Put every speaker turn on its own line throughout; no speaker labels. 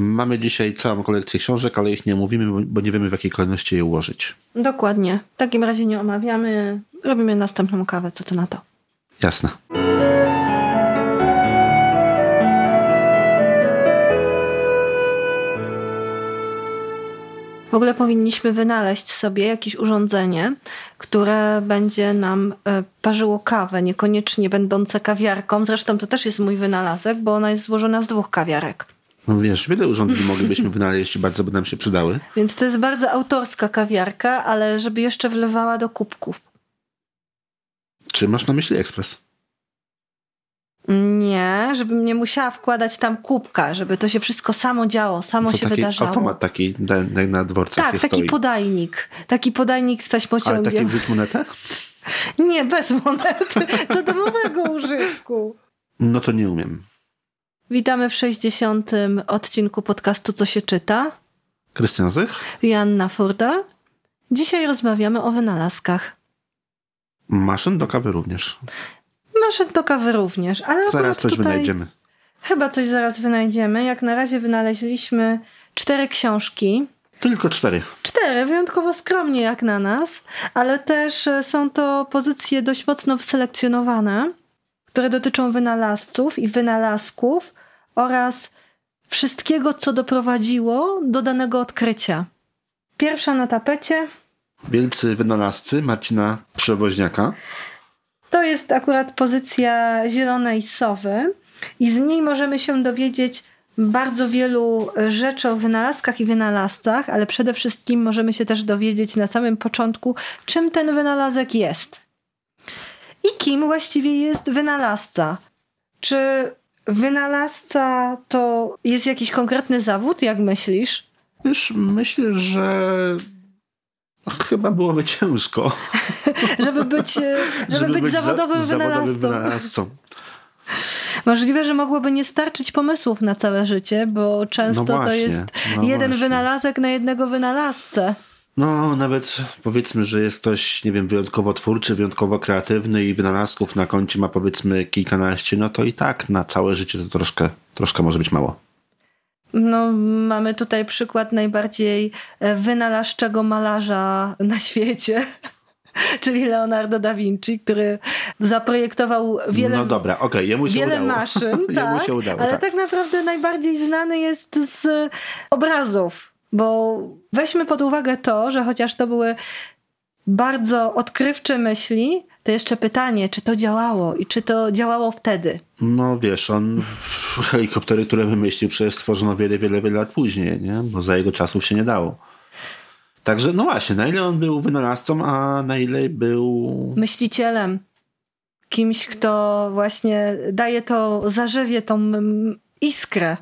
Mamy dzisiaj całą kolekcję książek, ale ich nie omówimy, bo nie wiemy w jakiej kolejności je ułożyć.
Dokładnie. W takim razie nie omawiamy. Robimy następną kawę. Co to na to?
Jasne.
W ogóle powinniśmy wynaleźć sobie jakieś urządzenie, które będzie nam e, parzyło kawę, niekoniecznie będące kawiarką. Zresztą to też jest mój wynalazek, bo ona jest złożona z dwóch kawiarek.
No wiesz, wiele urządzeń moglibyśmy wynaleźć i bardzo by nam się przydały.
Więc to jest bardzo autorska kawiarka, ale żeby jeszcze wlewała do kubków.
Czy masz na myśli ekspres?
Nie, żebym nie musiała wkładać tam kubka, żeby to się wszystko samo działo, samo
to
się
taki
wydarzało.
automat taki na, na dworcach
Tak, taki
stoi.
podajnik. Taki podajnik z
Ale
taśmociągiem.
taki wrzuć monetę?
Nie, bez monety. Do domowego użytku.
No to nie umiem.
Witamy w 60. odcinku podcastu Co się czyta.
Krystian Zych?
Joanna Furda. Dzisiaj rozmawiamy o wynalazkach.
Maszyn do kawy również.
Maszyn do kawy również, ale
Zaraz coś
tutaj
wynajdziemy.
Chyba coś zaraz wynajdziemy. Jak na razie wynaleźliśmy cztery książki.
Tylko cztery.
Cztery, wyjątkowo skromnie jak na nas, ale też e, są to pozycje dość mocno wyselekcjonowane, które dotyczą wynalazców i wynalazków oraz wszystkiego, co doprowadziło do danego odkrycia. Pierwsza na tapecie
Wielcy wynalazcy Marcina Przewoźniaka.
to jest akurat pozycja zielonej sowy i z niej możemy się dowiedzieć bardzo wielu rzeczy o wynalazkach i wynalazcach, ale przede wszystkim możemy się też dowiedzieć na samym początku, czym ten wynalazek jest. I kim właściwie jest wynalazca. Czy wynalazca to jest jakiś konkretny zawód, jak myślisz?
Wiesz, myślę, że chyba byłoby ciężko,
Żeby być, e, żeby być,
za-
zawodowym
zawodowym
wynalazcą.
wynalazcą.
Możliwe, że mogłoby nie starczyć pomysłów na całe życie, bo często
No
to
właśnie,
jest
no
jeden
właśnie.
wynalazek na jednego wynalazcę.
No, nawet powiedzmy, że jest ktoś, nie wiem, wyjątkowo twórczy, wyjątkowo kreatywny i wynalazków na koncie ma powiedzmy kilkanaście, no to i tak na całe życie to troszkę, troszkę może być mało.
No, mamy tutaj przykład najbardziej e, wynalazczego malarza na świecie, czyli Leonardo da Vinci, który zaprojektował wiele,
no dobra, okej, jemu się
wiele
udało.
maszyn,
jemu
tak,
się udało,
ale
tak.
tak naprawdę najbardziej znany jest z obrazów, bo weźmy pod uwagę to, że chociaż to były bardzo odkrywcze myśli, to jeszcze pytanie, czy to działało i czy to działało wtedy.
No wiesz, on helikoptery, które wymyślił, przecież stworzono wiele, wiele, wiele lat później, nie? Bo za jego czasów się nie dało. Także no właśnie, na ile on był wynalazcą, a na ile był...
Myślicielem, kimś, kto właśnie daje to, zażywie tą iskrę.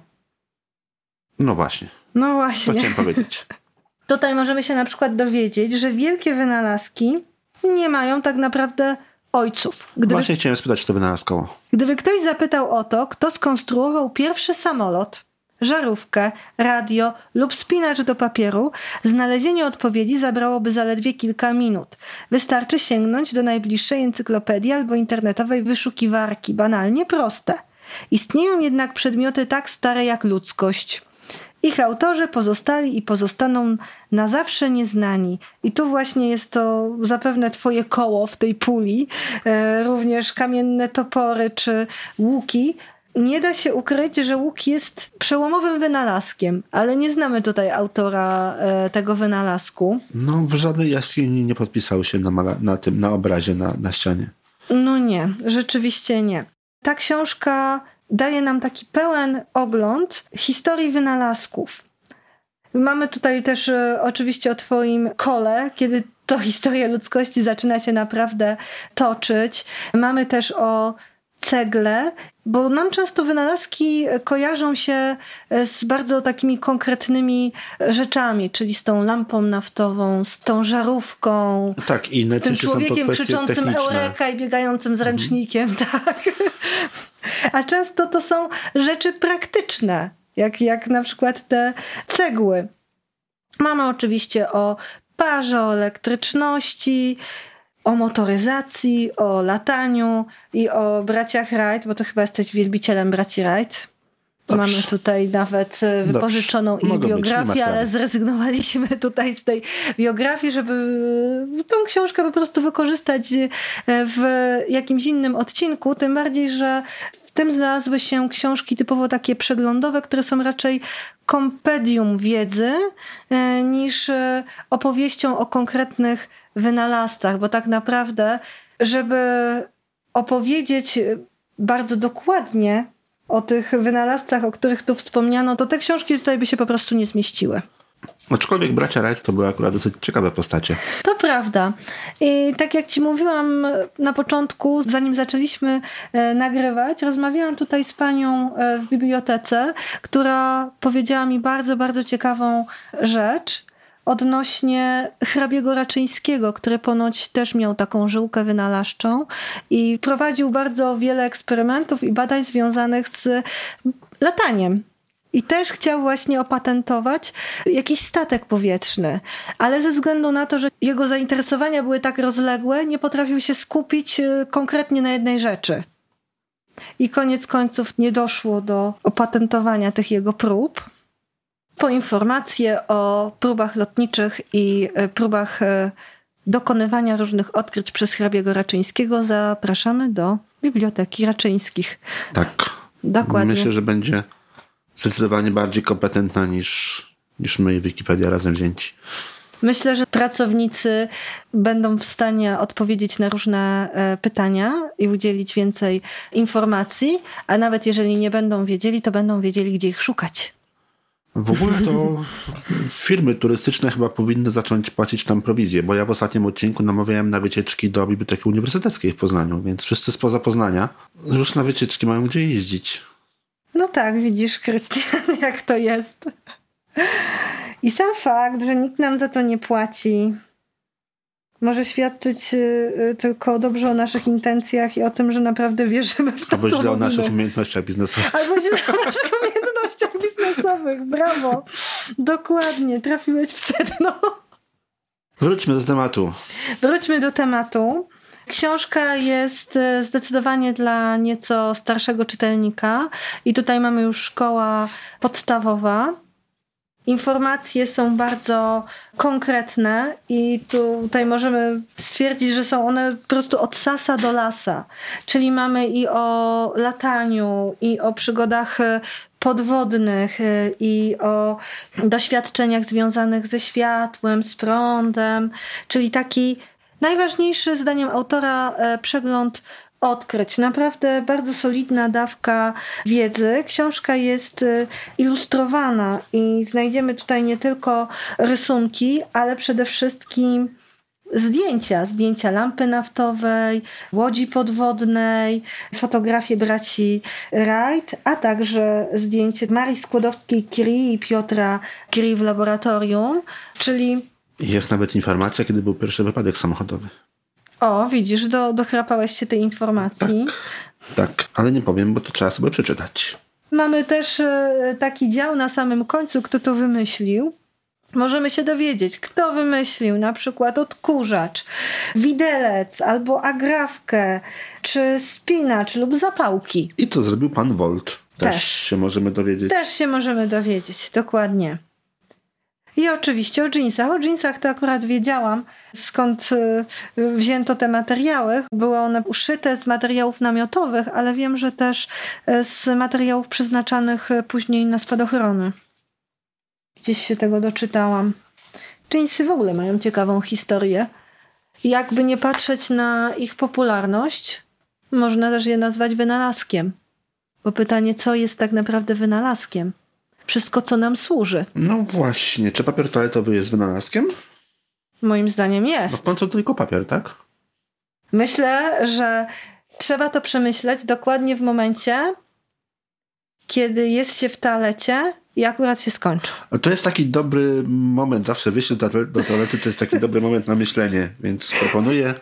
No właśnie,
No
co
właśnie.
chciałem powiedzieć.
Tutaj możemy się na przykład dowiedzieć, że wielkie wynalazki nie mają tak naprawdę ojców. Gdyby,
Właśnie chciałem spytać, czy to wynalazkowo.
gdyby ktoś zapytał o to, kto skonstruował pierwszy samolot, żarówkę, radio lub spinacz do papieru, znalezienie odpowiedzi zabrałoby zaledwie kilka minut. Wystarczy sięgnąć do najbliższej encyklopedii albo internetowej wyszukiwarki. Banalnie proste. Istnieją jednak przedmioty tak stare jak ludzkość. Ich autorzy pozostali i pozostaną na zawsze nieznani. I tu właśnie jest to zapewne twoje koło w tej puli, e, również kamienne topory czy łuki. Nie da się ukryć, że łuk jest przełomowym wynalazkiem, ale nie znamy tutaj autora e, tego wynalazku.
No w żadnej jaskini nie podpisał się na, na tym, na obrazie, na, na ścianie.
No nie, rzeczywiście nie. Ta książka daje nam taki pełen ogląd historii wynalazków. Mamy tutaj też e, oczywiście o Twoim kole, kiedy to historia ludzkości zaczyna się naprawdę toczyć. Mamy też o cegle, bo nam często wynalazki kojarzą się z bardzo takimi konkretnymi rzeczami, czyli z tą lampą naftową, z tą żarówką,
Tak, i
z tym człowiekiem krzyczącym
techniczne.
eureka i biegającym z ręcznikiem, tak. A często to są rzeczy praktyczne, jak, jak na przykład te cegły. Mamy oczywiście o parze, o elektryczności, o motoryzacji, o lataniu i o braciach Wright, bo to chyba jesteś wielbicielem braci Wright. Dobrze. Mamy tutaj nawet e, wypożyczoną i biografię, ale zrezygnowaliśmy tutaj z tej biografii, żeby tą książkę po prostu wykorzystać e, w jakimś innym odcinku. Tym bardziej, że w tym znalazły się książki typowo takie przeglądowe, które są raczej kompedium wiedzy e, niż opowieścią o konkretnych wynalazcach, bo tak naprawdę, żeby opowiedzieć bardzo dokładnie o tych wynalazcach, o których tu wspomniano, to te książki tutaj by się po prostu nie zmieściły.
Aczkolwiek bracia Wright to były akurat dosyć ciekawe postacie.
To prawda. I tak jak ci mówiłam na początku, zanim zaczęliśmy e, nagrywać, rozmawiałam tutaj z panią e, w bibliotece, która powiedziała mi bardzo, bardzo ciekawą rzecz odnośnie hrabiego Raczyńskiego, który ponoć też miał taką żyłkę wynalazczą i prowadził bardzo wiele eksperymentów i badań związanych z lataniem. I też chciał właśnie opatentować jakiś statek powietrzny, ale ze względu na to, że jego zainteresowania były tak rozległe, nie potrafił się skupić y, konkretnie na jednej rzeczy. I koniec końców nie doszło do opatentowania tych jego prób. Po informacje o próbach lotniczych i e, próbach e, dokonywania różnych odkryć przez hrabiego Raczyńskiego zapraszamy do Biblioteki Raczyńskich.
Tak. Dokładnie. Myślę, że będzie zdecydowanie bardziej kompetentna niż, niż my i Wikipedia razem wzięci.
Myślę, że pracownicy będą w stanie odpowiedzieć na różne e, pytania i udzielić więcej informacji, a nawet jeżeli nie będą wiedzieli, to będą wiedzieli, gdzie ich szukać.
W ogóle to firmy turystyczne chyba powinny zacząć płacić tam prowizję, bo ja w ostatnim odcinku namawiałem na wycieczki do Biblioteki Uniwersyteckiej w Poznaniu, więc wszyscy spoza Poznania już na wycieczki mają gdzie jeździć.
No tak, widzisz, Krystian, jak to jest. I sam fakt, że nikt nam za to nie płaci, może świadczyć y, y, tylko dobrze o naszych intencjach i o tym, że naprawdę wierzymy w to,
Albo źle o naszych umiejętnościach biznesowych.
Albo źle o naszych umiejętnościach biznesowych. Brawo. Dokładnie. Trafiłeś w sedno.
Wróćmy do tematu.
Wróćmy do tematu. Książka jest y, zdecydowanie dla nieco starszego czytelnika i tutaj mamy już szkoła podstawowa informacje są bardzo konkretne i tutaj możemy stwierdzić, że są one po prostu od sasa do lasa. Czyli mamy i o lataniu, i o przygodach e, podwodnych, e, i o doświadczeniach związanych ze światłem, z prądem, czyli taki najważniejszy zdaniem autora e, przegląd odkryć. Naprawdę bardzo solidna dawka wiedzy. Książka jest y, ilustrowana i znajdziemy tutaj nie tylko rysunki, ale przede wszystkim zdjęcia, zdjęcia lampy naftowej, łodzi podwodnej, fotografie braci Wright, a także zdjęcie Marii Skłodowskiej-Curie i Piotra Curie w laboratorium, czyli...
Jest nawet informacja, kiedy był pierwszy wypadek samochodowy.
O, widzisz, do, dochrapałeś się tej informacji.
Tak, tak, ale nie powiem, bo to trzeba sobie przeczytać.
Mamy też e, taki dział na samym końcu, kto to wymyślił. Możemy się dowiedzieć, kto wymyślił na przykład odkurzacz, widelec albo agrafkę, czy spinacz lub zapałki.
I co zrobił pan Volt. Też, Też się możemy dowiedzieć.
Też się możemy dowiedzieć, dokładnie. I oczywiście o jeansach. O jeansach to akurat wiedziałam, skąd y, wzięto te materiały. Były one uszyte z materiałów namiotowych, ale wiem, że też y, z materiałów przeznaczanych y, później na spadochrony. Gdzieś się tego doczytałam. Jeansy w ogóle mają ciekawą historię. Jakby nie patrzeć na ich popularność, można też je nazwać wynalazkiem. Bo pytanie, co jest tak naprawdę wynalazkiem? wszystko, co nam służy.
No właśnie. Czy papier toaletowy jest wynalazkiem?
Moim zdaniem jest.
No w końcu tylko papier, tak?
Myślę, że trzeba to przemyśleć dokładnie w momencie, kiedy jest się w toalecie i akurat się skończy.
To jest taki dobry moment, zawsze wyjście do, do toalety to jest taki dobry moment na myślenie, więc proponuję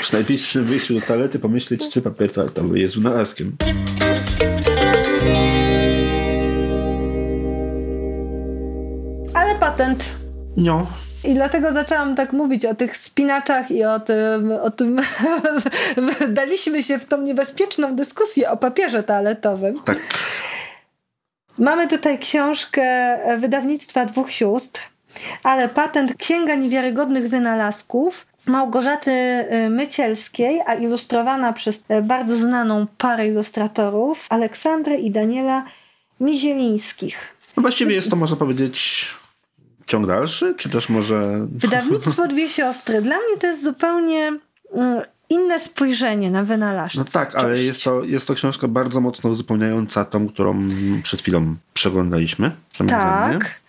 przy najbliższym wyjściu do toalety pomyśleć, czy papier toaletowy jest wynalazkiem.
patent.
No.
I dlatego zaczęłam tak mówić o tych spinaczach i o tym, o tym daliśmy się w tą niebezpieczną dyskusję o papierze toaletowym.
Tak.
Mamy tutaj książkę wydawnictwa dwóch sióstr, ale patent Księga Niewiarygodnych Wynalazków Małgorzaty y, Mycielskiej, a ilustrowana przez y, bardzo znaną parę ilustratorów Aleksandrę i Daniela Mizielińskich.
No właściwie jest to, można powiedzieć, ciąg dalszy, czy też może...
Wydawnictwo Dwie Siostry. Dla mnie to jest zupełnie mm, inne spojrzenie na wynalazczość.
No tak, ale jest to, jest to książka bardzo mocno uzupełniająca tą, którą przed chwilą przeglądaliśmy.
Tak.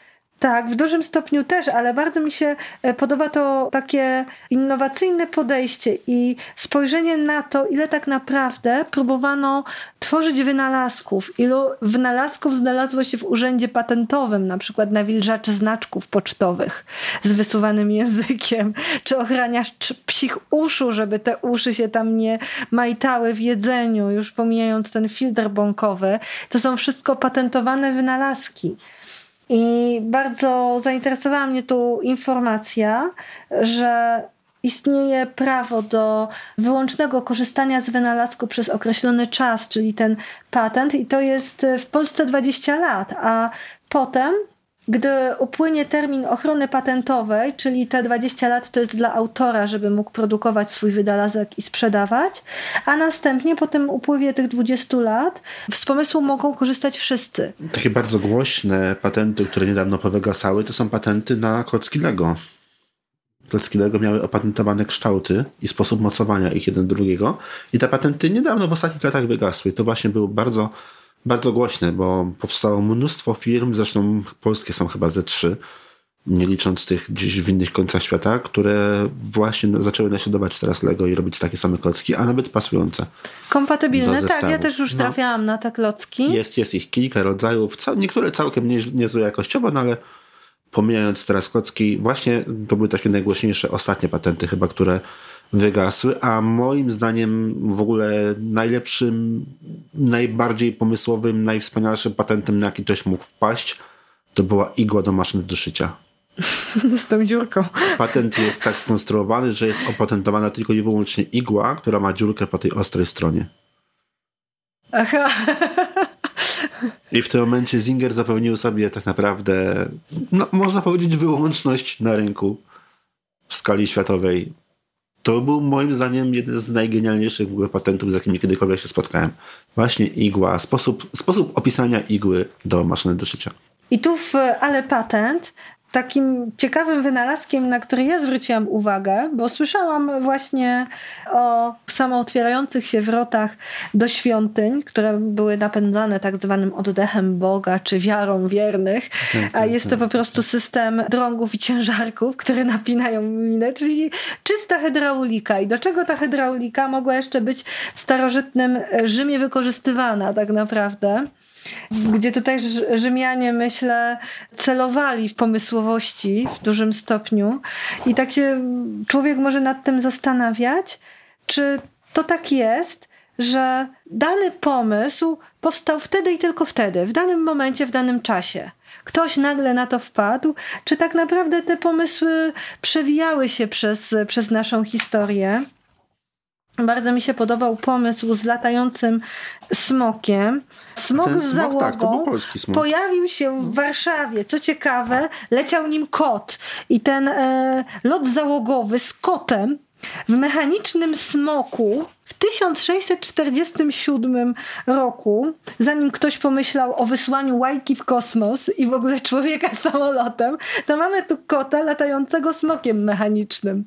Tak, w dużym stopniu też, ale bardzo mi się e, podoba to takie innowacyjne podejście i spojrzenie na to, ile tak naprawdę próbowano tworzyć wynalazków, ilu wynalazków znalazło się w urzędzie patentowym, na przykład nawilżaczy znaczków pocztowych z wysuwanym językiem, czy ochraniasz psich uszu, żeby te uszy się tam nie majtały w jedzeniu, już pomijając ten filtr bąkowy. To są wszystko patentowane wynalazki. I bardzo zainteresowała mnie tu informacja, że istnieje prawo do wyłącznego korzystania z wynalazku przez określony czas, czyli ten patent, i to jest w Polsce 20 lat, a potem gdy upłynie termin ochrony patentowej, czyli te 20 lat to jest dla autora, żeby mógł produkować swój wynalazek i sprzedawać, a następnie po tym upływie tych 20 lat z pomysłu mogą korzystać wszyscy.
Takie bardzo głośne patenty, które niedawno powygasały, to są patenty na klocki Lego. Klocki Lego miały opatentowane kształty i sposób mocowania ich jeden drugiego i te patenty niedawno w ostatnich latach wygasły. To właśnie było bardzo bardzo głośne, bo powstało mnóstwo firm, zresztą polskie są chyba ze trzy, nie licząc tych gdzieś w innych końcach świata, które właśnie zaczęły naśladować teraz Lego i robić takie same klocki, a nawet pasujące.
Kompatybilne, tak, ja też już no. trafiałam no. na te klocki.
Jest, jest ich kilka rodzajów, niektóre całkiem nie, niezłe jakościowo, no ale pomijając teraz klocki, właśnie to były takie najgłośniejsze ostatnie patenty chyba, które wygasły, a moim zdaniem w ogóle najlepszym, najbardziej pomysłowym, najwspanialszym patentem, na jaki ktoś mógł wpaść, to była igła do maszyny do szycia.
Z tą dziurką.
Patent jest tak skonstruowany, że jest opatentowana tylko i wyłącznie igła, która ma dziurkę po tej ostrej stronie.
Aha.
I w tym momencie Zinger zapewnił sobie tak naprawdę, no, można powiedzieć, wyłączność na rynku w skali światowej to był moim zdaniem jeden z najgenialniejszych w ogóle patentów, z jakimi kiedykolwiek się spotkałem. Właśnie igła, sposób, sposób opisania igły do maszyny do szycia.
I tu w Ale Patent takim ciekawym wynalazkiem, na który ja zwróciłam uwagę, bo słyszałam właśnie o samootwierających się wrotach do świątyń, które były napędzane tak zwanym oddechem Boga, czy wiarą wiernych, tak, a tak, jest to tak. po prostu system drągów i ciężarków, które napinają minę, czyli czysta hydraulika. I do czego ta hydraulika mogła jeszcze być w starożytnym Rzymie wykorzystywana tak naprawdę? Gdzie tutaj Rzymianie, myślę, celowali w pomysłowości w dużym stopniu. I tak się człowiek może nad tym zastanawiać, czy to tak jest, że dany pomysł powstał wtedy i tylko wtedy, w danym momencie, w danym czasie. Ktoś nagle na to wpadł, czy tak naprawdę te pomysły przewijały się przez, przez naszą historię. Bardzo mi się podobał pomysł z latającym smokiem. Smok z załogą tak, smok. pojawił się w Warszawie. Co ciekawe, leciał nim kot. I ten e, lot załogowy z kotem w mechanicznym smoku w 1647 roku, zanim ktoś pomyślał o wysłaniu łajki w kosmos i w ogóle człowieka samolotem, to mamy tu kota latającego smokiem mechanicznym.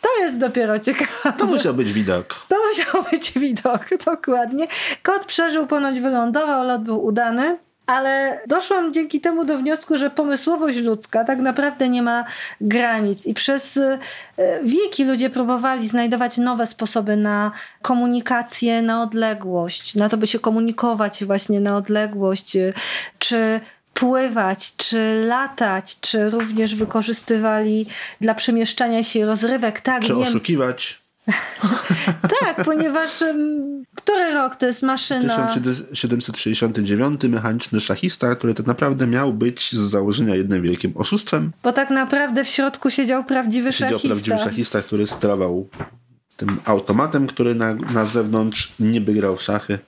To jest dopiero ciekawe.
To musiał być widok.
To musiał być widok, dokładnie. Kot przeżył, ponoć wylądował, lot był udany. Ale doszłam dzięki temu do wniosku, że pomysłowość ludzka tak naprawdę nie ma granic i przez e, wieki ludzie próbowali znajdować nowe sposoby na komunikację na odległość, na to, by się komunikować właśnie na odległość, czy pływać, czy latać, czy również wykorzystywali dla przemieszczania się rozrywek. Tak,
czy wiem. oszukiwać.
tak, ponieważ który rok to jest maszyna?
1769 mechaniczny szachista, który tak naprawdę miał być z założenia jednym wielkim oszustwem.
Bo tak naprawdę w środku siedział prawdziwy
siedział
szachista.
Siedział prawdziwy szachista, który sterował tym automatem, który na, na zewnątrz niby grał w szachy.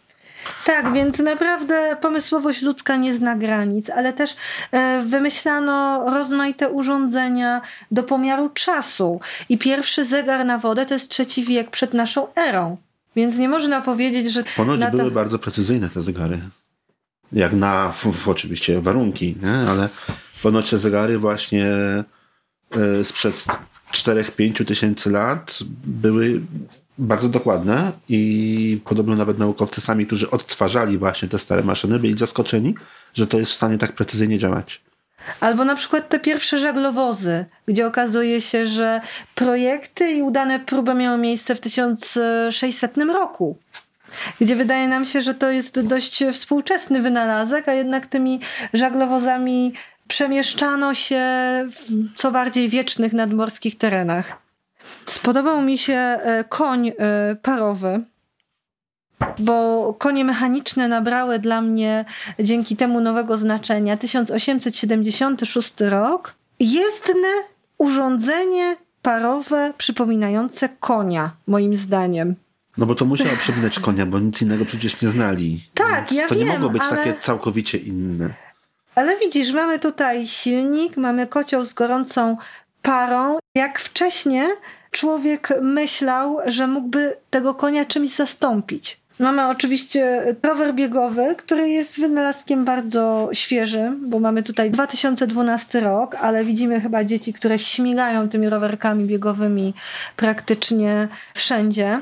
Tak, więc naprawdę pomysłowość ludzka nie zna granic, ale też e, wymyślano rozmaite urządzenia do pomiaru czasu. I pierwszy zegar na wodę to jest trzeci wiek przed naszą erą. Więc nie można powiedzieć, że.
Ponoć
na
były bardzo precyzyjne te zegary. Jak na f, f, oczywiście warunki, nie? ale ponoć te zegary właśnie y, sprzed 4-5 tysięcy lat były bardzo dokładne i podobno nawet naukowcy sami, którzy odtwarzali właśnie te stare maszyny, byli zaskoczeni, że to jest w stanie tak precyzyjnie działać.
Albo na przykład te pierwsze żaglowozy, gdzie okazuje się, że projekty i udane próby miały miejsce w 1600 roku. Gdzie wydaje nam się, że to jest dość współczesny wynalazek, a jednak tymi żaglowozami przemieszczano się w co bardziej wiecznych nadmorskich terenach. Spodobał mi się e, koń e, parowy, bo konie mechaniczne nabrały dla mnie dzięki temu nowego znaczenia. 1876 rok. Jezdne urządzenie parowe przypominające konia, moim zdaniem.
No bo to musiało przypominać konia, bo nic innego przecież nie znali.
Tak,
Więc
ja
To nie
wiem,
mogło być
ale...
takie całkowicie inne.
Ale widzisz, mamy tutaj silnik, mamy kocioł z gorącą parą. Jak wcześniej człowiek myślał, że mógłby tego konia czymś zastąpić. Mamy oczywiście rower biegowy, który jest wynalazkiem bardzo świeżym, bo mamy tutaj 2012 rok, ale widzimy chyba dzieci, które śmigają tymi rowerkami biegowymi praktycznie wszędzie.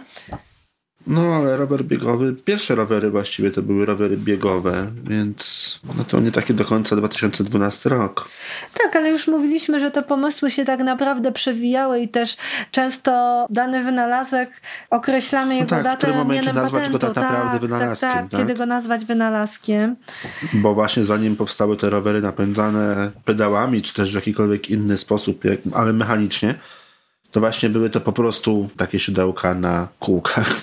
No, ale rower biegowy, pierwsze rowery właściwie to były rowery biegowe, więc no to nie takie do końca 2012 rok.
Tak, ale już mówiliśmy, że te pomysły się tak naprawdę przewijały i też często dany wynalazek określamy jego
no tak,
datę
w którym momencie nazwać
patentu.
go tak naprawdę
tak,
wynalazkiem.
Tak, tak, kiedy go nazwać wynalazkiem.
Bo właśnie zanim powstały te rowery napędzane pedałami, czy też w jakikolwiek inny sposób, jak, ale mechanicznie, to właśnie były to po prostu takie siódełka na kółkach,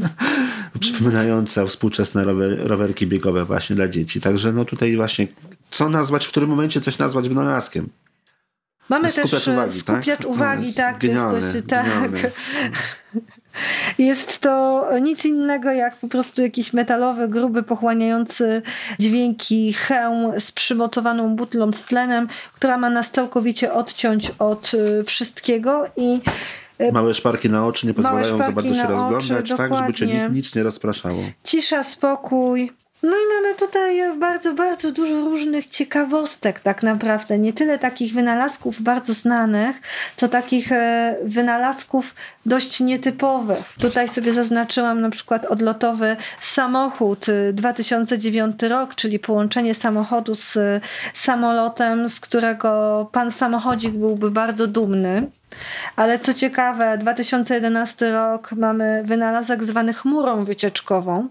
przypominające współczesne rower, rowerki biegowe właśnie dla dzieci. Także no tutaj właśnie, co nazwać, w którym momencie coś nazwać wynalazkiem?
Mamy
skupiacz
też
uwagi,
skupiacz
tak?
uwagi,
No,
tak.
genialne,
to jest coś, tak.
genialne.
Jest to nic innego jak po prostu jakiś metalowy, gruby, pochłaniający dźwięki hełm z przymocowaną butlą z tlenem, która ma nas całkowicie odciąć od y, wszystkiego i y,
Małe szparki na oczy nie pozwalają za bardzo się
na oczy,
rozglądać, tak, żeby cię nic, nic nie rozpraszało.
cisza, spokój. No i mamy tutaj bardzo, bardzo dużo różnych ciekawostek tak naprawdę. Nie tyle takich wynalazków bardzo znanych, co takich e, wynalazków dość nietypowych. Tutaj sobie zaznaczyłam na przykład odlotowy samochód y, 2009 rok, czyli połączenie samochodu z y, samolotem, z którego pan samochodzik byłby bardzo dumny. Ale co ciekawe, 2011 rok mamy wynalazek zwany chmurą wycieczkową.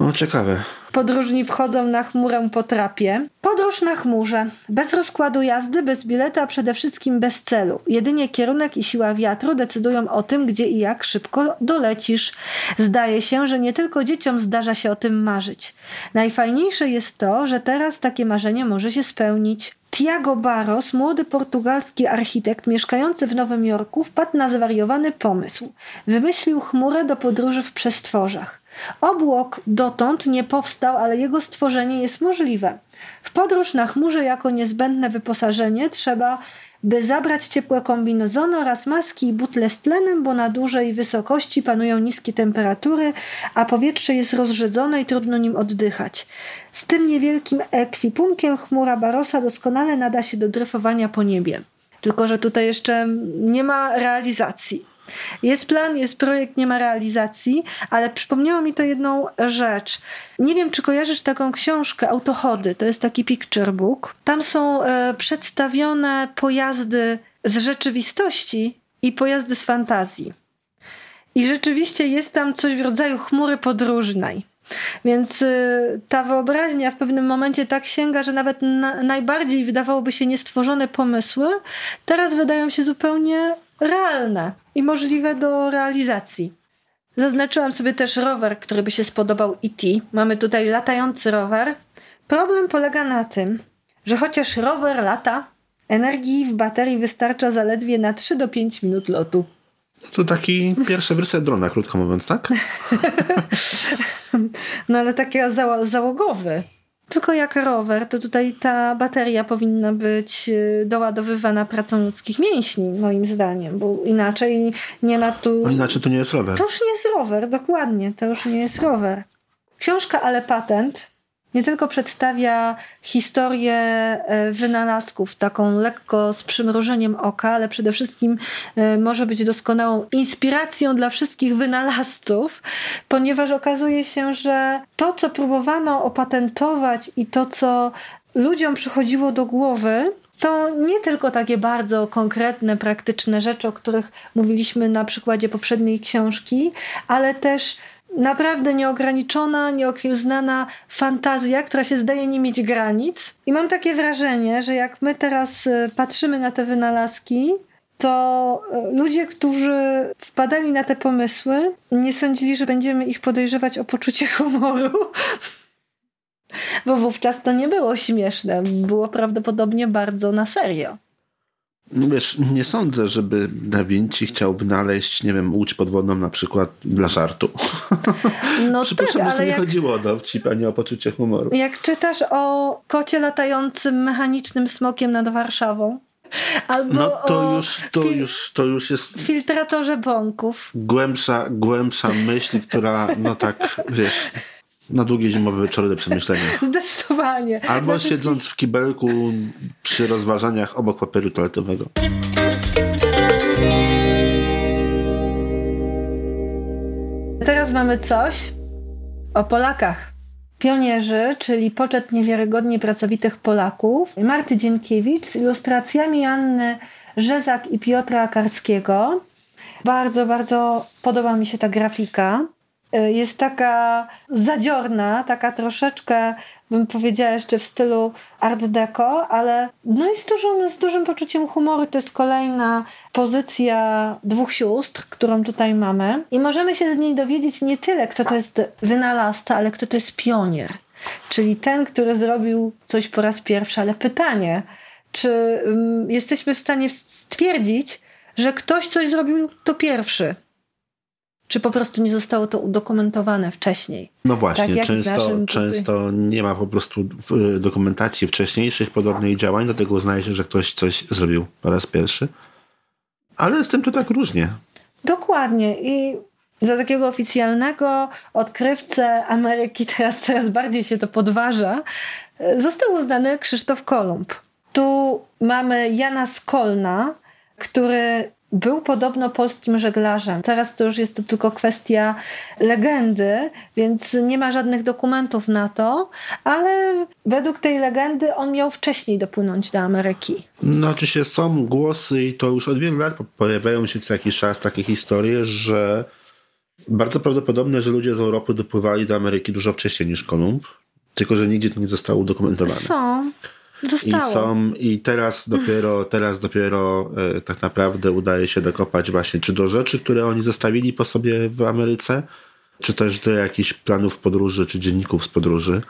No ciekawe.
Podróżni wchodzą na chmurę po trapie. Podróż na chmurze. Bez rozkładu jazdy, bez biletu, a przede wszystkim bez celu. Jedynie kierunek i siła wiatru decydują o tym, gdzie i jak szybko dolecisz. Zdaje się, że nie tylko dzieciom zdarza się o tym marzyć. Najfajniejsze jest to, że teraz takie marzenie może się spełnić. Tiago Barros, młody portugalski architekt mieszkający w Nowym Jorku, wpadł na zwariowany pomysł. Wymyślił chmurę do podróży w przestworzach. Obłok dotąd nie powstał, ale jego stworzenie jest możliwe. W podróż na chmurze jako niezbędne wyposażenie trzeba by zabrać ciepłe kombinezony oraz maski i butle z tlenem, bo na dużej wysokości panują niskie temperatury, a powietrze jest rozrzedzone i trudno nim oddychać. Z tym niewielkim ekwipunkiem chmura Barosa doskonale nada się do dryfowania po niebie. Tylko, że tutaj jeszcze nie ma realizacji. Jest plan, jest projekt, nie ma realizacji, ale przypomniało mi to jedną rzecz. Nie wiem, czy kojarzysz taką książkę Autochody, to jest taki picture book. Tam są e, przedstawione pojazdy z rzeczywistości i pojazdy z fantazji. I rzeczywiście jest tam coś w rodzaju chmury podróżnej. Więc y, ta wyobraźnia w pewnym momencie tak sięga, że nawet na, najbardziej wydawałoby się niestworzone pomysły teraz wydają się zupełnie realne i możliwe do realizacji. Zaznaczyłam sobie też rower, który by się spodobał IT. Mamy tutaj latający rower. Problem polega na tym, że chociaż rower lata, energii w baterii wystarcza zaledwie na 3 do 5 minut lotu.
To taki pierwszy werset drona, krótko mówiąc, tak?
no ale taki załogowy. Tylko jak rower, to tutaj ta bateria powinna być y, doładowywana pracą ludzkich mięśni, moim zdaniem, bo inaczej nie ma tu.
No inaczej to nie jest rower.
To już nie jest rower, dokładnie, to już nie jest rower. Książka Ale Patent nie tylko przedstawia historię e, wynalazków, taką lekko z przymrużeniem oka, ale przede wszystkim e, może być doskonałą inspiracją dla wszystkich wynalazców, ponieważ okazuje się, że to, co próbowano opatentować i to, co ludziom przychodziło do głowy, to nie tylko takie bardzo konkretne, praktyczne rzeczy, o których mówiliśmy na przykładzie poprzedniej książki, ale też naprawdę nieograniczona, nieokiełznana fantazja, która się zdaje nie mieć granic. I mam takie wrażenie, że jak my teraz e, patrzymy na te wynalazki, to e, ludzie, którzy wpadali na te pomysły, nie sądzili, że będziemy ich podejrzewać o poczucie humoru. Bo wówczas to nie było śmieszne, było prawdopodobnie bardzo na serio.
No wiesz, nie sądzę, żeby Da Vinci chciał wynaleźć, nie wiem, łódź podwodną na przykład dla żartu. No Przypuszczam, tak, ale że nie jak, chodziło o dowcip, a nie o poczucie humoru.
Jak czytasz o kocie latającym mechanicznym smokiem nad Warszawą, Albo
no to już, to, już, to już jest.
Filtratorze bąków.
Głębsza, głębsza myśl, która, no tak, wiesz, na długie zimowe wieczory do przemyślenia.
Zdecydowanie.
Albo siedząc w kibelku przy rozważaniach obok papieru toaletowego.
Teraz mamy coś o Polakach. Pionierzy, czyli poczet niewiarygodnie pracowitych Polaków. Marty Dzienkiewicz z ilustracjami Anny Rzezak i Piotra Karskiego. Bardzo, bardzo podoba mi się ta grafika. Y, jest taka zadziorna, taka troszeczkę, bym powiedziała, jeszcze w stylu art deco, ale no i z dużym, z dużym poczuciem humoru. To jest kolejna pozycja dwóch sióstr, którą tutaj mamy. I możemy się z niej dowiedzieć nie tyle, kto to jest wynalazca, ale kto to jest pionier. Czyli ten, który zrobił coś po raz pierwszy, ale pytanie, czy um, jesteśmy w stanie stwierdzić, że ktoś coś zrobił to pierwszy? Czy po prostu nie zostało to udokumentowane wcześniej.
No właśnie, tak często, często nie ma po prostu dokumentacji wcześniejszych podobnych działań, dlatego uznaje się, że ktoś coś zrobił po raz pierwszy. Ale z tym to tak różnie.
Dokładnie i za takiego oficjalnego odkrywcę Ameryki, teraz coraz bardziej się to podważa, został uznany Krzysztof Kolumb. Tu mamy Jana Skolna, który był podobno polskim żeglarzem. Teraz to już jest to tylko kwestia legendy, więc nie ma żadnych dokumentów na to, ale według tej legendy on miał wcześniej dopłynąć do Ameryki.
No oczywiście są głosy i to już od wielu lat pojawiają się co jakiś czas takie historie, że bardzo prawdopodobne, że ludzie z Europy dopływali do Ameryki dużo wcześniej niż Kolumb, tylko że nigdzie to nie zostało udokumentowane.
Są. Zostało.
I są, i teraz dopiero, teraz dopiero e, tak naprawdę udaje się dokopać właśnie czy do rzeczy, które oni zostawili po sobie w Ameryce, czy też do jakichś planów podróży, czy dzienników z podróży.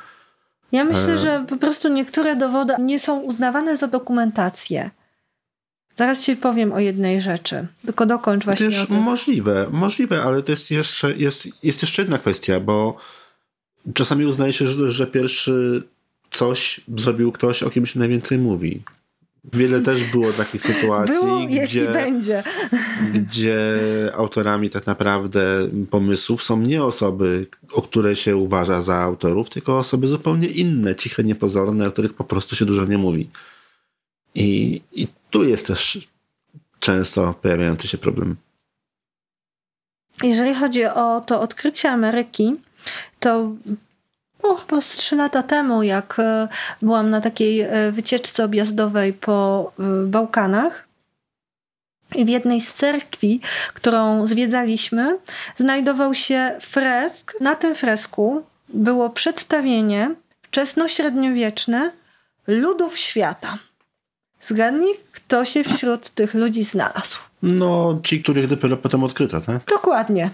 Ja myślę, e... że po prostu niektóre dowody nie są uznawane za dokumentację. Zaraz ci powiem o jednej rzeczy. Tylko dokończ właśnie. To jest
możliwe, możliwe, ale to jest jeszcze, jest, jest jeszcze jedna kwestia, bo czasami uznaje się, że, że pierwszy coś zrobił ktoś, o kim się najwięcej mówi. Wiele też było takich sytuacji,
było, gdzie, będzie.
gdzie autorami tak naprawdę pomysłów są nie osoby, o które się uważa za autorów, tylko osoby zupełnie inne, ciche, niepozorne, o których po prostu się dużo nie mówi. I, i tu jest też często pojawiający się problem.
Jeżeli chodzi o to odkrycie Ameryki, to no, chyba z trzy lata temu, jak e, byłam na takiej e, wycieczce objazdowej po e, Bałkanach. I w jednej z cerkwi, którą zwiedzaliśmy, znajdował się fresk. Na tym fresku było przedstawienie wczesnośredniowieczne ludów świata. Zgadnij, kto się wśród tych ludzi znalazł.
No, ci, których dopiero potem odkryto, tak?
Dokładnie.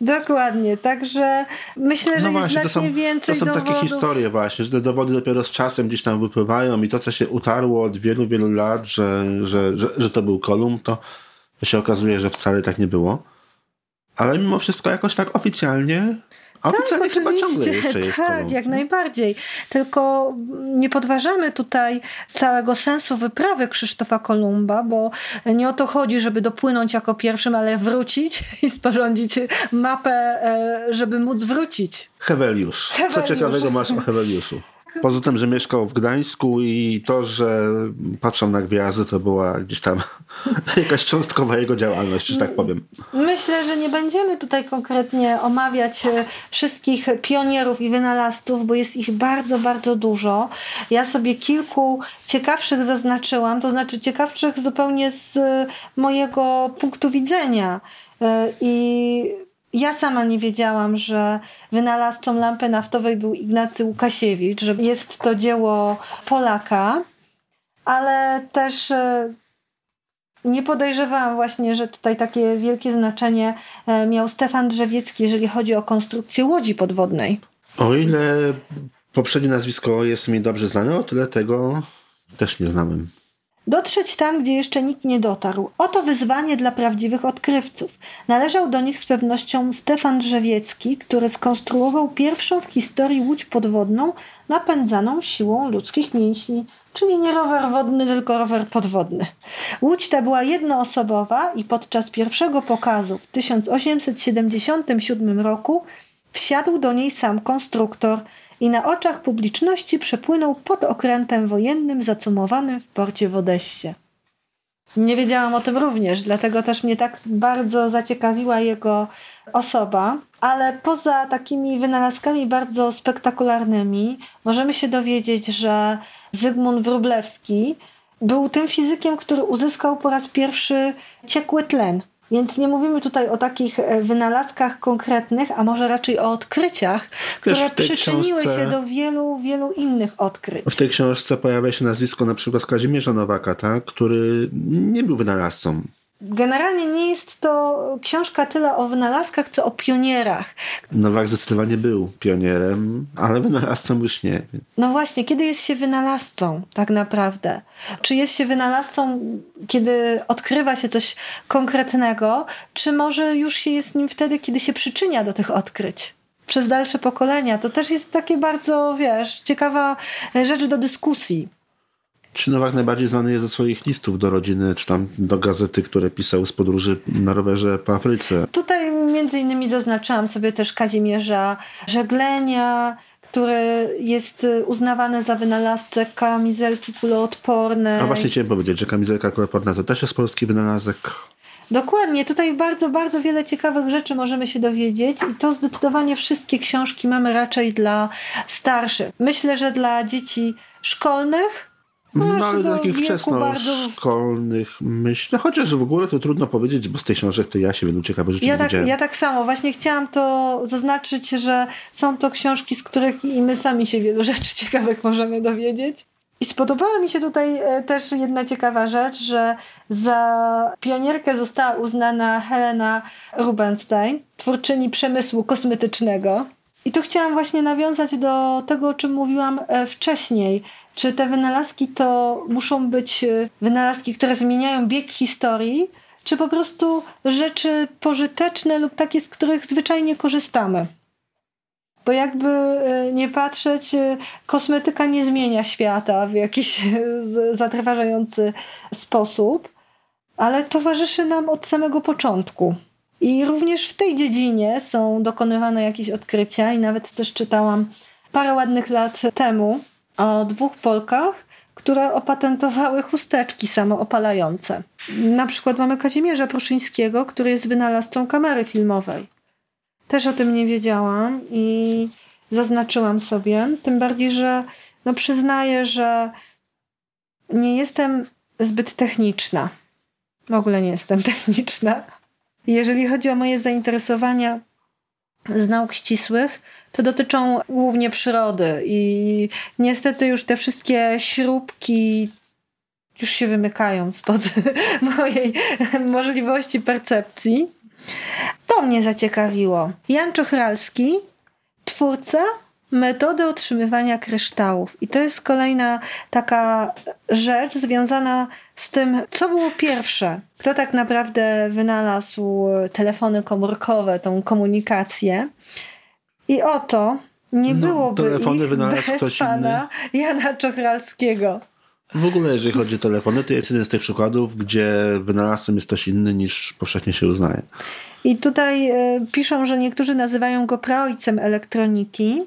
Dokładnie, także myślę, że no właśnie, jest znacznie
to
są, więcej
To są
dowodów.
takie historie właśnie, że te dowody dopiero z czasem gdzieś tam wypływają i to, co się utarło od wielu, wielu lat, że, że, że, że to był Kolumb, to się okazuje, że wcale tak nie było. Ale mimo wszystko jakoś tak oficjalnie oficjalnie
tak,
chyba ciągle jeszcze
jest Tak, jak najbardziej. Tylko nie podważamy tutaj całego sensu wyprawy Krzysztofa Kolumba, bo nie o to chodzi, żeby dopłynąć jako pierwszym, ale wrócić i sporządzić mapę, e, żeby móc wrócić.
Heweliusz. Co ciekawego masz o Heweliuszu? Poza tym, że mieszkał w Gdańsku i to, że patrzą na gwiazdy, to była gdzieś tam jakaś cząstkowa jego działalność, że tak powiem.
Myślę, że nie będziemy tutaj konkretnie omawiać e, wszystkich pionierów i wynalazców, bo jest ich bardzo, bardzo dużo. Ja sobie kilku ciekawszych zaznaczyłam, to znaczy ciekawszych zupełnie z mojego punktu widzenia. E, I ja sama nie wiedziałam, że wynalazcą lampy naftowej był Ignacy Łukasiewicz, że jest to dzieło Polaka, ale też e, nie podejrzewałam właśnie, że tutaj takie wielkie znaczenie e, miał Stefan Drzewiecki, jeżeli chodzi o konstrukcję łodzi podwodnej.
O ile poprzednie nazwisko jest mi dobrze znane, o tyle tego też nie znałem.
Dotrzeć tam, gdzie jeszcze nikt nie dotarł. Oto wyzwanie dla prawdziwych odkrywców. Należał do nich z pewnością Stefan Drzewiecki, który skonstruował pierwszą w historii łódź podwodną napędzaną siłą ludzkich mięśni, czyli nie rower wodny, tylko rower podwodny. Łódź ta była jednoosobowa i podczas pierwszego pokazu w 1877 roku wsiadł do niej sam konstruktor – i na oczach publiczności przepłynął pod okrętem wojennym zacumowanym w porcie w Odessie. Nie wiedziałam o tym również, dlatego też mnie tak bardzo zaciekawiła jego osoba. Ale poza takimi wynalazkami bardzo spektakularnymi, możemy się dowiedzieć, że Zygmunt Wróblewski był tym fizykiem, który uzyskał po raz pierwszy ciekły tlen więc nie mówimy tutaj o takich e, wynalazkach konkretnych, a może raczej o odkryciach, które przyczyniły książce, się do wielu, wielu innych odkryć.
W tej książce pojawia się nazwisko na przykład Kazimierza Nowaka, tak? który nie był wynalazcą.
Generalnie nie jest to książka tyle o wynalazkach, co o pionierach.
Nowak zdecydowanie był pionierem, ale wynalazcą już nie.
No właśnie, kiedy jest się wynalazcą tak naprawdę? Czy jest się wynalazcą, kiedy odkrywa się coś konkretnego, czy może już się jest nim wtedy, kiedy się przyczynia do tych odkryć? Przez dalsze pokolenia. To też jest takie bardzo, wiesz, ciekawa rzecz do dyskusji.
Czy Nowak najbardziej znany jest ze swoich listów do rodziny, czy tam do gazety, które pisał z podróży na rowerze po Afryce?
Tutaj między innymi zaznaczałam sobie też Kazimierza Żeglenia, który jest uznawany za wynalazcę kamizelki kuloodpornej.
A właśnie chciałem powiedzieć, że kamizelka kuloodporna to też jest polski wynalazek.
Dokładnie, tutaj bardzo, bardzo wiele ciekawych rzeczy możemy się dowiedzieć i to zdecydowanie wszystkie książki mamy raczej dla starszych. Myślę, że dla dzieci szkolnych
no, no ale do takich wczesnoszkolnych bardzo... myślę, chociaż w ogóle to trudno powiedzieć, bo z tych książek to ja się wielu ciekawych rzeczy
ja
tak,
ja tak samo. Właśnie chciałam to zaznaczyć, że są to książki, z których i my sami się wielu rzeczy ciekawych możemy dowiedzieć. I spodobała mi się tutaj e, też jedna ciekawa rzecz, że za pionierkę została uznana Helena Rubenstein, twórczyni przemysłu kosmetycznego. I tu chciałam właśnie nawiązać do tego, o czym mówiłam e, wcześniej, czy te wynalazki to muszą być e, wynalazki, które zmieniają bieg historii, czy po prostu rzeczy pożyteczne lub takie, z których zwyczajnie korzystamy? Bo jakby e, nie patrzeć, e, kosmetyka nie zmienia świata w jakiś zatrważający sposób, ale towarzyszy nam od samego początku. I również w tej dziedzinie są dokonywane jakieś odkrycia, i nawet też czytałam parę ładnych lat temu o dwóch Polkach, które opatentowały chusteczki samoopalające. Na przykład mamy Kazimierza Pruszyńskiego, który jest wynalazcą kamery filmowej. Też o tym nie wiedziałam i zaznaczyłam sobie. Tym bardziej, że no przyznaję, że nie jestem zbyt techniczna. W ogóle nie jestem techniczna. Jeżeli chodzi o moje zainteresowania z nauk ścisłych, to dotyczą głównie przyrody i niestety już te wszystkie śrubki już się wymykają spod mojej możliwości percepcji. To mnie zaciekawiło. Jan Czochralski, twórca metody otrzymywania kryształów. I to jest kolejna taka rzecz związana z tym, co było pierwsze. Kto tak naprawdę wynalazł telefony komórkowe, tą komunikację. I oto nie
No,
byłoby
telefony
ich
wynalazł
bez
ktoś
pana Jana Czochralskiego.
W ogóle, jeżeli chodzi o telefony, to jest jeden z tych przykładów, gdzie wynalazcem jest ktoś inny niż powszechnie się uznaje.
I tutaj e, piszą, że niektórzy nazywają go praojcem elektroniki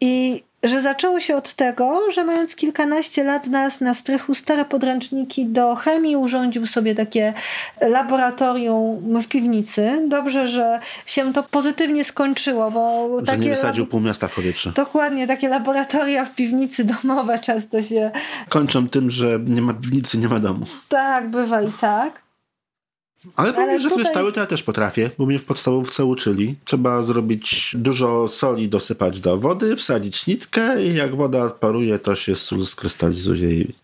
i że zaczęło się od tego, że mając kilkanaście lat znalazł na strychu stare podręczniki do chemii, urządził sobie takie laboratorium w piwnicy. Dobrze, że się to pozytywnie skończyło, bo
Że
takie
nie wysadził pół miasta w powietrze.
Dokładnie, takie laboratoria w piwnicy domowe często się
Kończą tym, że nie ma piwnicy, nie ma domu.
tak bywa i tak.
Ale powiem, że
tutaj-
kryształy to ja też potrafię, bo mnie w podstawówce uczyli. Trzeba zrobić dużo soli, dosypać do wody, wsadzić nitkę i jak woda paruje, to się sól skrystalizuje. I,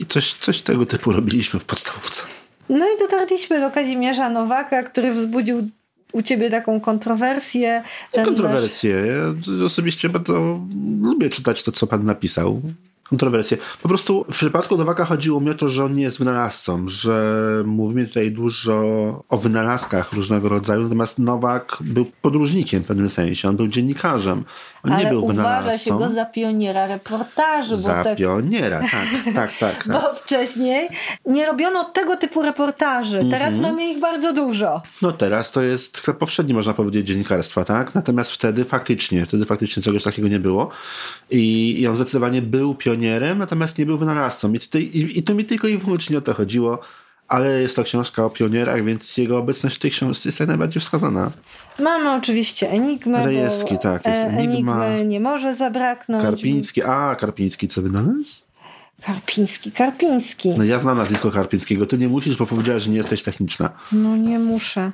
i coś, coś tego typu robiliśmy w podstawówce.
No i dotarliśmy do Kazimierza Nowaka, który wzbudził u ciebie taką kontrowersję. Ten
Kontrowersje. Ja osobiście bardzo lubię czytać to, co pan napisał. Kontrowersje. Po prostu w przypadku Nowaka chodziło mi o to, że on nie jest wynalazcą, że mówimy tutaj dużo o wynalazkach różnego rodzaju, natomiast Nowak był podróżnikiem w pewnym sensie. On był dziennikarzem. On
Ale
nie był
uważa się go za pioniera reportażu,
Za
tak,
pioniera, tak, tak, tak. tak.
bo wcześniej nie robiono tego typu reportaży.
Mhm.
Teraz mamy ich bardzo dużo.
No teraz to jest krok powszedni, można powiedzieć, dziennikarstwa, tak? Natomiast wtedy faktycznie, wtedy faktycznie czegoś takiego nie było. I, i on zdecydowanie był pionierem, natomiast nie był wynalazcą. I, tutaj, i, i tu mi tylko i wyłącznie o to chodziło. Ale jest to książka o pionierach, więc jego obecność w tej książce jest najbardziej wskazana.
Mamy oczywiście Enigmę.
Rejewski, tak, jest
e,
Enigma.
Enigmy nie może zabraknąć.
Karpiński, a Karpiński co wynalazł?
Karpiński, Karpiński.
No ja znam nazwisko Karpińskiego, ty nie musisz, bo powiedziałeś, że nie jesteś techniczna.
No nie muszę.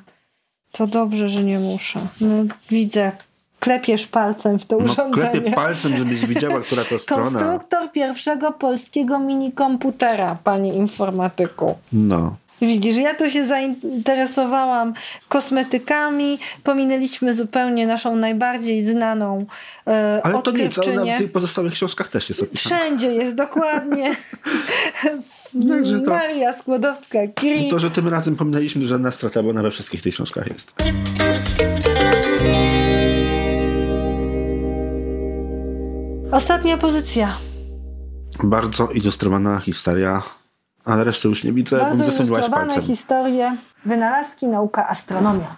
To dobrze, że nie muszę. No, widzę, klepiesz palcem w to
No
urządzenie.
klepię palcem, żebyś widziała, która to strona.
Konstruktor pierwszego polskiego minikomputera, panie informatyku.
No.
Widzisz, ja tu się zainteresowałam kosmetykami, pominęliśmy zupełnie naszą najbardziej znaną e,
Ale to nic, ale w tych pozostałych książkach też jest opisane.
Wszędzie jest dokładnie
Także to-
Maria Skłodowska-Curie.
To, że tym razem pominęliśmy, że żadna strata, bo ona we wszystkich tych książkach jest.
Ostatnia pozycja.
Bardzo ilustrowana historia, ale reszty już nie widzę, bo mi
Bardzo
zasłoniłaś
ilustrowane
palcem.
historie, wynalazki, nauka, astronomia.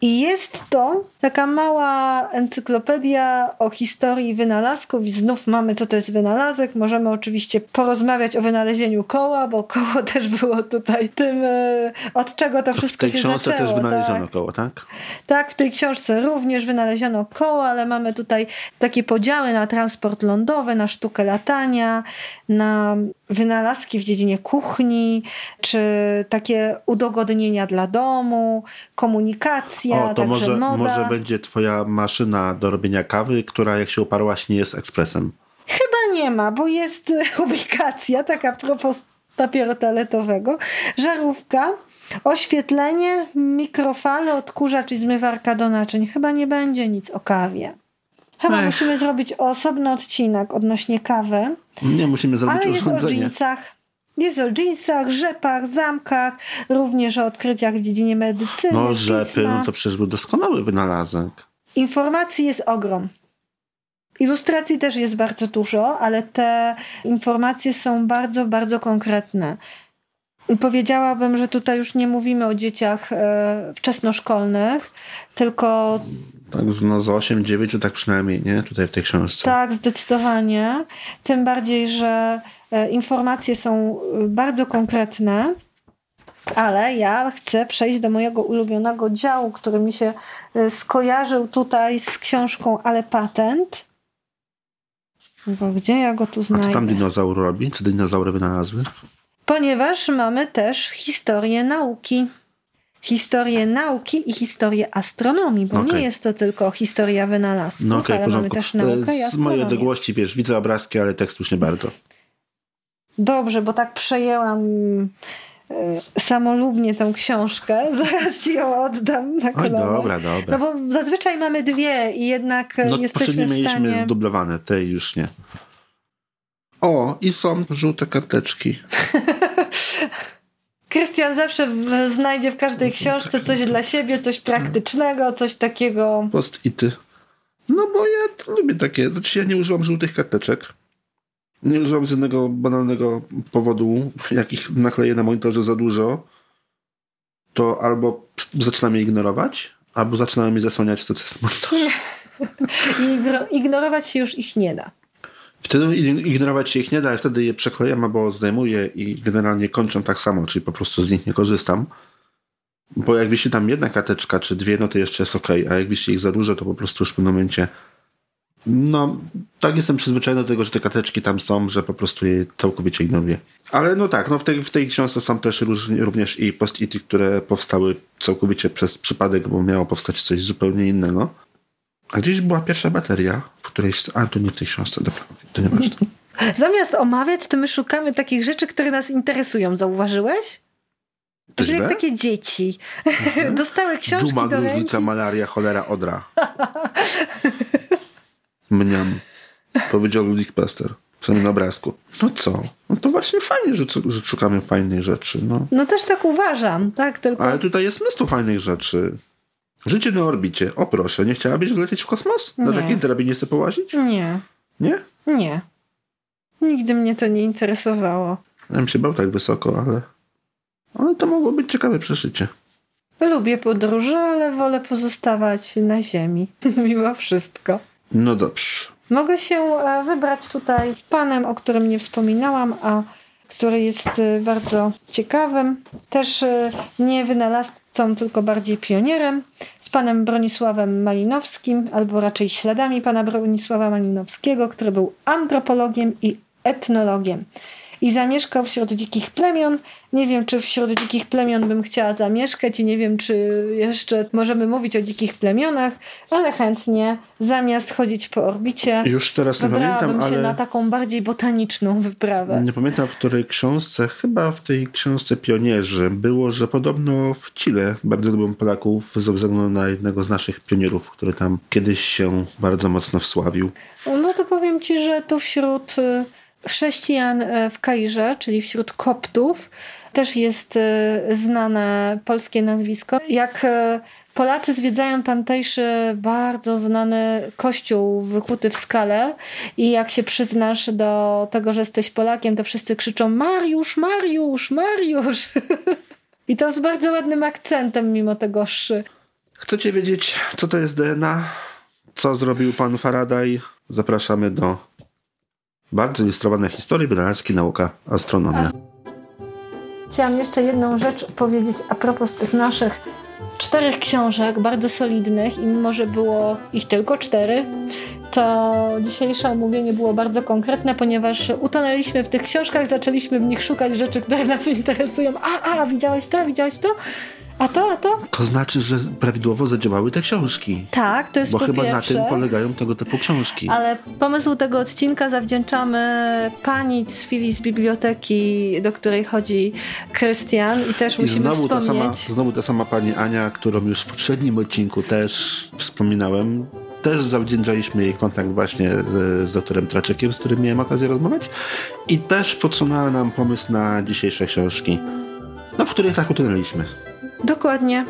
I jest to taka mała encyklopedia o historii wynalazków i znów mamy, co to jest wynalazek. Możemy oczywiście porozmawiać o wynalezieniu koła, bo koło też było tutaj tym, e, od czego to
W
wszystko
tej
się
książce
zaczęło.
też wynaleziono
tak.
koło, tak?
Tak, w tej książce również wynaleziono koło, ale mamy tutaj takie podziały na transport lądowy, na sztukę latania, na wynalazki w dziedzinie kuchni, czy takie udogodnienia dla domu, komunikacja,
O, to
także
może,
moda.
może będzie twoja maszyna do robienia kawy, która jak się uparłaś nie jest ekspresem.
Chyba nie ma, bo jest publikacja, taka propos papieru toaletowego, żarówka, oświetlenie, mikrofale, odkurzacz i zmywarka do naczyń. Chyba nie będzie nic o kawie. Chyba
Ech.
musimy zrobić osobny odcinek odnośnie kawy,
Nie musimy zrobić
ale jest o
urządzenie.
jeansach. Jest o jeansach, rzepach, zamkach, również o odkryciach w dziedzinie medycyny,
No rzepy,
pisma.
no to przecież był doskonały wynalazek.
Informacji jest ogrom. Ilustracji też jest bardzo dużo, ale te informacje są bardzo, bardzo konkretne. Powiedziałabym, że tutaj już nie mówimy o dzieciach e, wczesnoszkolnych, tylko
Tak z, no, z 8, 9, tak przynajmniej, nie? Tutaj w tej książce.
tak, zdecydowanie. Tym bardziej, że e, informacje są e, bardzo konkretne. Ale ja chcę przejść do mojego ulubionego działu, który mi się e, skojarzył tutaj z książką Ale patent. Bo gdzie ja go tu
A co tam
znajdę?
dinozaur robi? Co dinozaury wynalazły?
Ponieważ mamy też historię nauki. Historię nauki i historię astronomii, bo
Okej.
nie jest to tylko historia wynalazków,
No okej,
ale
w
mamy
porządku.
też naukę i
Z mojej
astronomię.
odległości, wiesz, widzę obrazki, ale tekst już nie bardzo.
Dobrze, bo tak przejęłam e, samolubnie tą książkę. Zaraz ci ją oddam na
Oj,
kolana.
dobra, dobra.
No bo zazwyczaj mamy dwie i jednak e,
No
jesteśmy w
mieliśmy
stanie...
zdublowane, tej już nie. O, i są żółte karteczki.
Krystian zawsze w- znajdzie w każdej książce coś dla siebie, coś praktycznego, coś takiego...
Post-ity. No bo ja lubię takie. Znaczy ja nie używam żółtych karteczek. Nie używam z jednego banalnego powodu. Jak ich nakleję na monitorze za dużo, to albo zaczynam je ignorować, albo zaczynam mi zasłaniać to, co jest monitorze.
I igno- ignorować się już ich nie da.
Wtedy ig- ignorować się ich nie da, wtedy je przeklejam albo zdejmuję i generalnie kończę tak samo, czyli po prostu z nich nie korzystam. Bo jak wisi tam jedna karteczka czy dwie, no to jeszcze jest ok, a jak wisi ich za dużo, to po prostu już w pewnym momencie no, tak jestem przyzwyczajony do tego, że te karteczki tam są, że po prostu je całkowicie ignoruję. Ale no tak, no w tej, w tej książce są też również i post-ity, które powstały całkowicie przez przypadek, bo miało powstać coś zupełnie innego. A gdzieś była pierwsza bateria, w której... A, to nie w tej książce, dobra, to nie ważne.
Zamiast omawiać, to my szukamy takich rzeczy, które nas interesują. Zauważyłeś?
To
jak?
Mhm.
takie dzieci. Dostały książki
Duma,
do
gruźlica, malaria, cholera, odra. Mniam. Powiedział Ludwik Pester. Przynajmniej na obrazku. No co? No to właśnie fajnie, że, że szukamy fajnych rzeczy. No.
No też tak uważam, tak? Tylko
Ale tutaj jest mnóstwo fajnych rzeczy. Życie na orbicie. O proszę, nie chciałabyś wlecieć w kosmos? Na
Nie.
takiej drabinie chcę połazić?
nie,
Nie?
nie. Nigdy mnie to nie interesowało.
Ja bym się bał tak wysoko, ale... Ale to mogło być ciekawe przeżycie.
Lubię podróże, ale wolę pozostawać na ziemi. Mimo wszystko.
No dobrze.
Mogę się e, wybrać tutaj z panem, o którym nie wspominałam, a który jest e, bardzo ciekawym. Też e, nie wynalazcą, tylko bardziej pionierem. Z panem Bronisławem Malinowskim, albo raczej śladami pana Bronisława Malinowskiego, który był antropologiem i etnologiem. I zamieszkał wśród dzikich plemion. Nie wiem, czy wśród dzikich plemion bym chciała zamieszkać i nie wiem, czy jeszcze możemy mówić o dzikich plemionach, ale chętnie zamiast chodzić po orbicie,
Już teraz nie pamiętam,
się
ale...
na taką bardziej botaniczną wyprawę.
Nie pamiętam w której książce, chyba w tej książce Pionierzy było, że podobno w Chile bardzo lubią Polaków ze względu na jednego z naszych pionierów, który tam kiedyś się bardzo mocno wsławił.
No to powiem ci, że tu wśród chrześcijan y, w Kairze, czyli wśród koptów, też jest y, znane polskie nazwisko. Jak y, Polacy zwiedzają tamtejszy bardzo znany kościół wykuty w skale i jak się przyznasz do tego, że jesteś Polakiem, to wszyscy krzyczą Mariusz, Mariusz, Mariusz. I to z bardzo ładnym akcentem mimo tego szy.
Chcecie wiedzieć, co to jest DNA? Co zrobił pan Faraday? Zapraszamy do bardzo ilustrowanej historii wynalazki nauka astronomia.
Chciałam jeszcze jedną rzecz powiedzieć a propos tych naszych czterech książek, bardzo solidnych i mimo, że było ich tylko cztery, to dzisiejsze omówienie było bardzo konkretne, ponieważ utonęliśmy w tych książkach, zaczęliśmy w nich szukać rzeczy, które nas interesują. A, a, widziałeś to, widziałeś to? A to, a to?
To znaczy, że prawidłowo zadziałały te książki.
Tak, to jest
Bo
po
chyba
pierwsze.
na tym polegają tego typu książki.
Ale pomysł tego odcinka zawdzięczamy pani z filii z biblioteki, do której chodzi Krystian i też
I
musimy
znowu ta,
wspomnieć.
sama, znowu ta sama pani Ania, którą już w poprzednim odcinku też wspominałem. Też zawdzięczaliśmy jej kontakt właśnie z, z doktorem Traczekiem, z którym miałem okazję rozmawiać. I też podsunęła nam pomysł na dzisiejsze książki, no, w których tak utonęliśmy.
Dokładnie.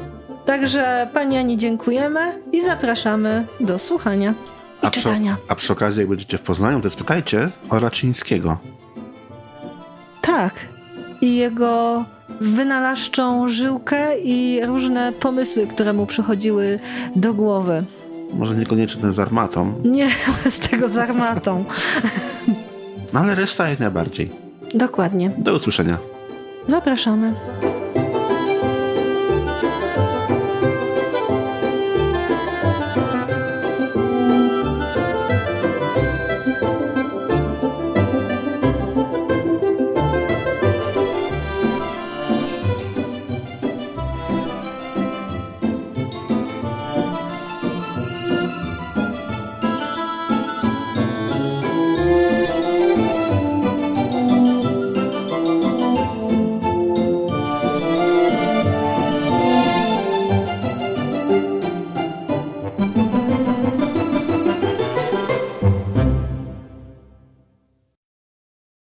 Także pani Ani dziękujemy i zapraszamy do słuchania i
A przy,
czytania.
a przy okazji, jak będziecie w Poznaniu, to spytajcie o Raczyńskiego.
Tak. I jego wynalazczą żyłkę i różne pomysły, które mu przychodziły do głowy.
Może niekoniecznie ten z armatą,
Nie z tego z armatą.
no ale reszta jak najbardziej.
Dokładnie.
Do usłyszenia.
Zapraszamy.